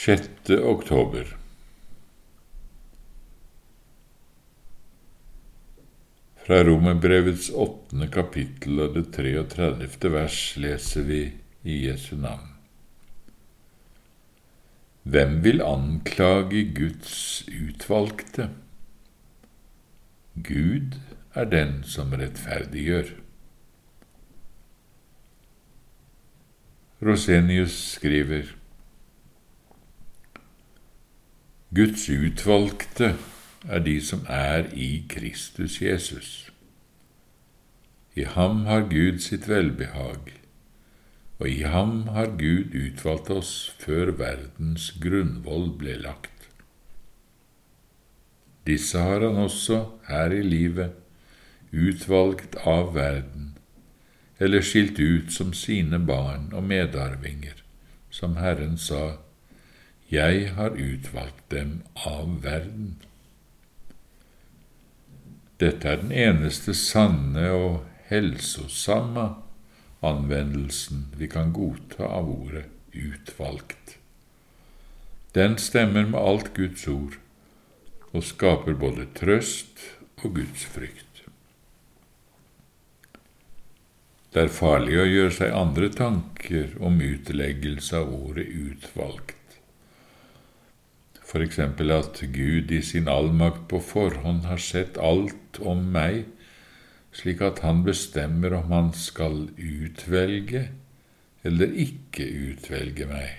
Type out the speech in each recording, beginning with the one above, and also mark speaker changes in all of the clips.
Speaker 1: 6. oktober Fra Romerbrevets åttende kapittel og det 33. vers leser vi i Jesu navn. Hvem vil anklage Guds utvalgte? Gud er den som rettferdiggjør. Rosenius skriver Guds utvalgte er de som er i Kristus Jesus. I ham har Gud sitt velbehag, og i ham har Gud utvalgt oss før verdens grunnvoll ble lagt. Disse har han også her i livet utvalgt av verden, eller skilt ut som sine barn og medarvinger, som Herren sa, Jeg har utvalgt dem av verden. Dette er den eneste sanne og helsosamme anvendelsen vi kan godta av ordet utvalgt. Den stemmer med alt Guds ord og skaper både trøst og gudsfrykt. Det er farlig å gjøre seg andre tanker om utleggelse av ordet utvalgt eksempel at Gud i sin allmakt på forhånd har sett alt om meg, slik at han bestemmer om han skal utvelge eller ikke utvelge meg,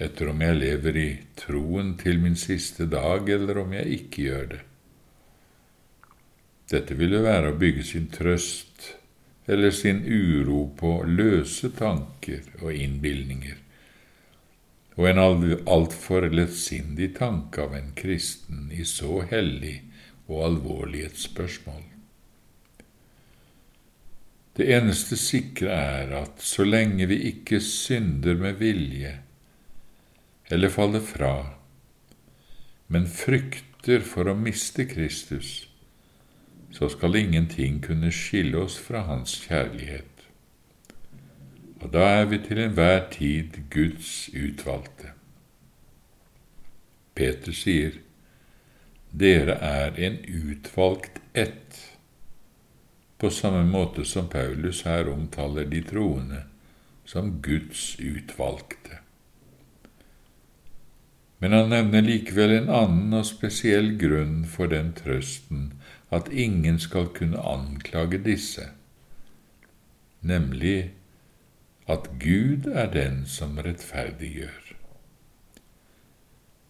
Speaker 1: etter om jeg lever i troen til min siste dag, eller om jeg ikke gjør det. Dette ville være å bygge sin trøst eller sin uro på løse tanker og innbilninger og en altfor lettsindig tanke av en kristen i så hellig og alvorlig et spørsmål. Det eneste sikre er at så lenge vi ikke synder med vilje eller faller fra, men frykter for å miste Kristus, så skal ingenting kunne skille oss fra Hans kjærlighet og da er vi til enhver tid Guds utvalgte. Peter sier, Dere er en utvalgt ett, på samme måte som Paulus her omtaler de troende som Guds utvalgte. Men han nevner likevel en annen og spesiell grunn for den trøsten at ingen skal kunne anklage disse, nemlig at Gud er den som rettferdiggjør.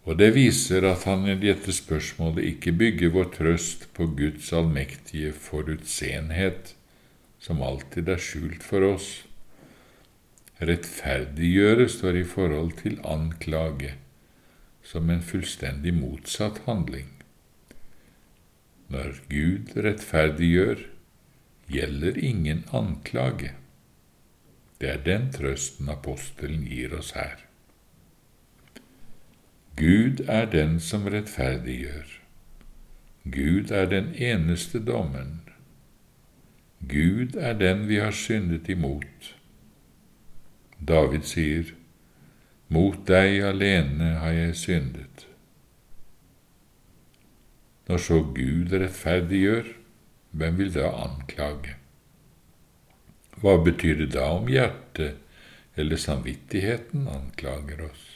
Speaker 1: Og det viser at han i dette spørsmålet ikke bygger vår trøst på Guds allmektige forutseenhet, som alltid er skjult for oss. Rettferdiggjøre står i forhold til anklage, som en fullstendig motsatt handling. Når Gud rettferdiggjør, gjelder ingen anklage. Det er den trøsten apostelen gir oss her. Gud er den som rettferdiggjør. Gud er den eneste dommen. Gud er den vi har syndet imot. David sier, Mot deg alene har jeg syndet. Når så Gud rettferdiggjør, hvem vil da anklage? Hva betyr det da om hjertet eller samvittigheten anklager oss?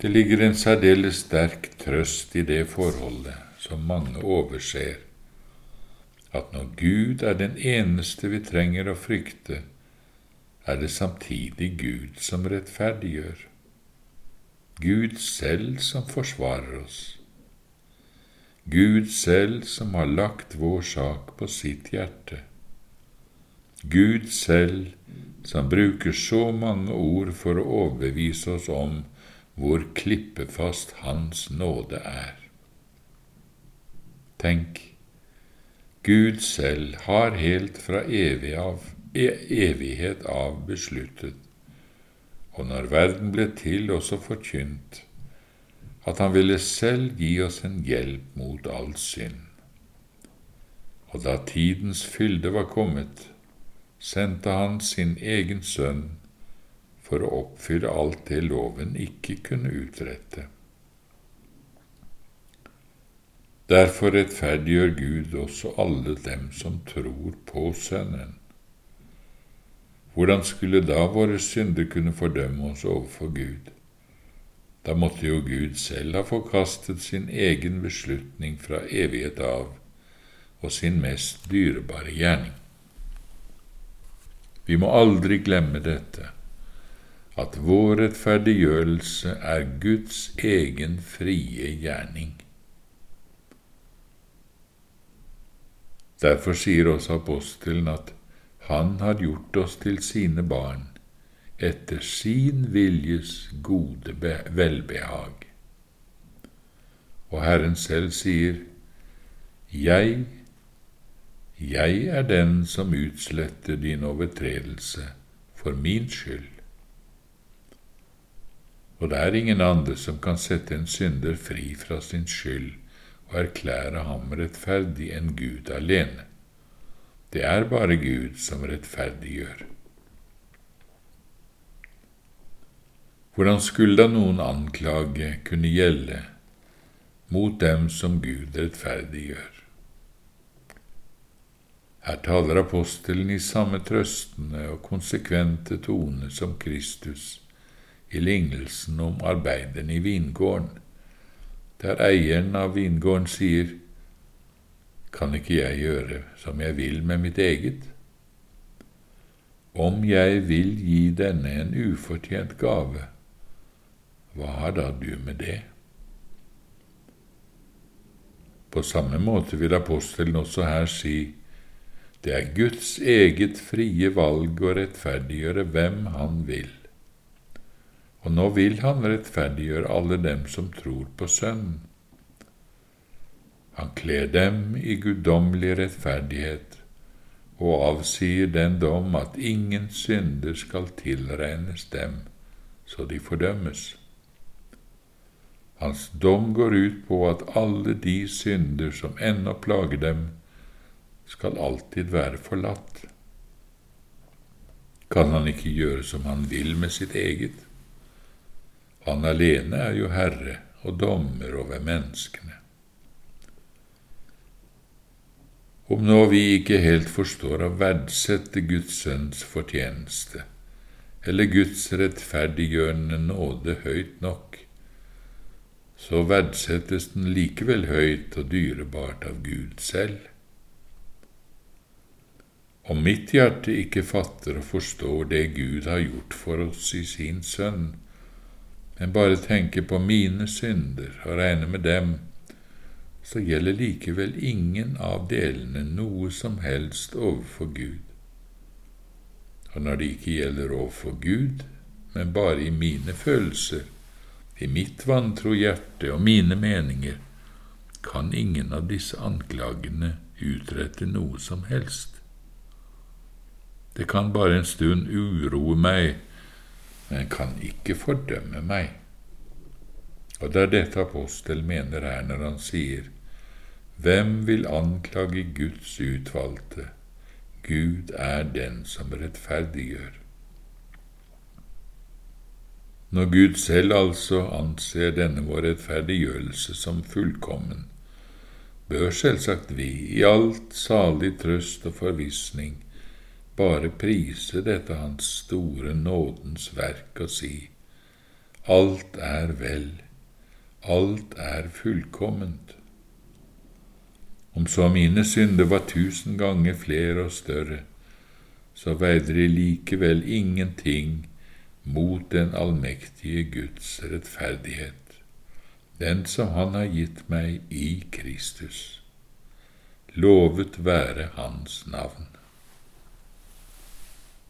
Speaker 1: Det ligger en særdeles sterk trøst i det forholdet som mange overser, at når Gud er den eneste vi trenger å frykte, er det samtidig Gud som rettferdiggjør, Gud selv som forsvarer oss, Gud selv som har lagt vår sak på sitt hjerte. Gud selv, som bruker så mange ord for å overbevise oss om hvor klippefast Hans nåde er. Tenk, Gud selv har helt fra evig av, e, evighet av besluttet, og når verden ble til, også forkynt, at Han ville selv gi oss en hjelp mot all synd. Og da tidens fylde var kommet, sendte han sin egen sønn for å oppfylle alt det loven ikke kunne utrette. Derfor rettferdiggjør Gud også alle dem som tror på Sønnen. Hvordan skulle da våre synder kunne fordømme oss overfor Gud? Da måtte jo Gud selv ha forkastet sin egen beslutning fra evighet av og sin mest dyrebare gjerning. Vi må aldri glemme dette, at vår rettferdiggjørelse er Guds egen frie gjerning. Derfor sier også apostelen at han har gjort oss til sine barn etter sin viljes gode velbehag. Og Herren selv sier, Jeg, jeg er den som utsletter din overtredelse for min skyld. Og det er ingen andre som kan sette en synder fri fra sin skyld og erklære ham rettferdig enn Gud alene. Det er bare Gud som rettferdiggjør. Hvordan skulle da noen anklage kunne gjelde mot dem som Gud rettferdiggjør? Her taler apostelen i samme trøstende og konsekvente tone som Kristus i lignelsen om arbeideren i vingården, der eieren av vingården sier, Kan ikke jeg gjøre som jeg vil med mitt eget? Om jeg vil gi denne en ufortjent gave, hva har da du med det? På samme måte vil apostelen også her si det er Guds eget frie valg å rettferdiggjøre hvem han vil. Og nå vil han rettferdiggjøre alle dem som tror på Sønnen. Han kler dem i guddommelig rettferdighet og avsier den dom at ingen synder skal tilregnes dem så de fordømmes. Hans dom går ut på at alle de synder som ennå plager dem, skal alltid være forlatt. Kan han ikke gjøre som han vil med sitt eget? Han alene er jo herre og dommer over menneskene. Om nå vi ikke helt forstår å verdsette Guds sønns fortjeneste, eller Guds rettferdiggjørende nåde høyt nok, så verdsettes den likevel høyt og dyrebart av Gud selv. Om mitt hjerte ikke fatter og forstår det Gud har gjort for oss i sin Sønn, men bare tenker på mine synder og regner med dem, så gjelder likevel ingen av delene noe som helst overfor Gud. Og når det ikke gjelder overfor Gud, men bare i mine følelser, i mitt vantro hjerte og mine meninger kan ingen av disse anklagene utrette noe som helst. Det kan bare en stund uroe meg, men kan ikke fordømme meg. Og det er dette apostel mener her når han sier, Hvem vil anklage Guds utvalgte? Gud er den som rettferdiggjør. Når Gud selv altså anser denne vår rettferdiggjørelse som fullkommen, bør selvsagt vi i alt salig trøst og forvissning bare prise dette Hans store nådens verk og si, Alt er vel, alt er fullkomment. Om så mine synder var tusen ganger flere og større, så veide de likevel ingenting mot den allmektige Guds rettferdighet, den som Han har gitt meg i Kristus. Lovet være Hans navn.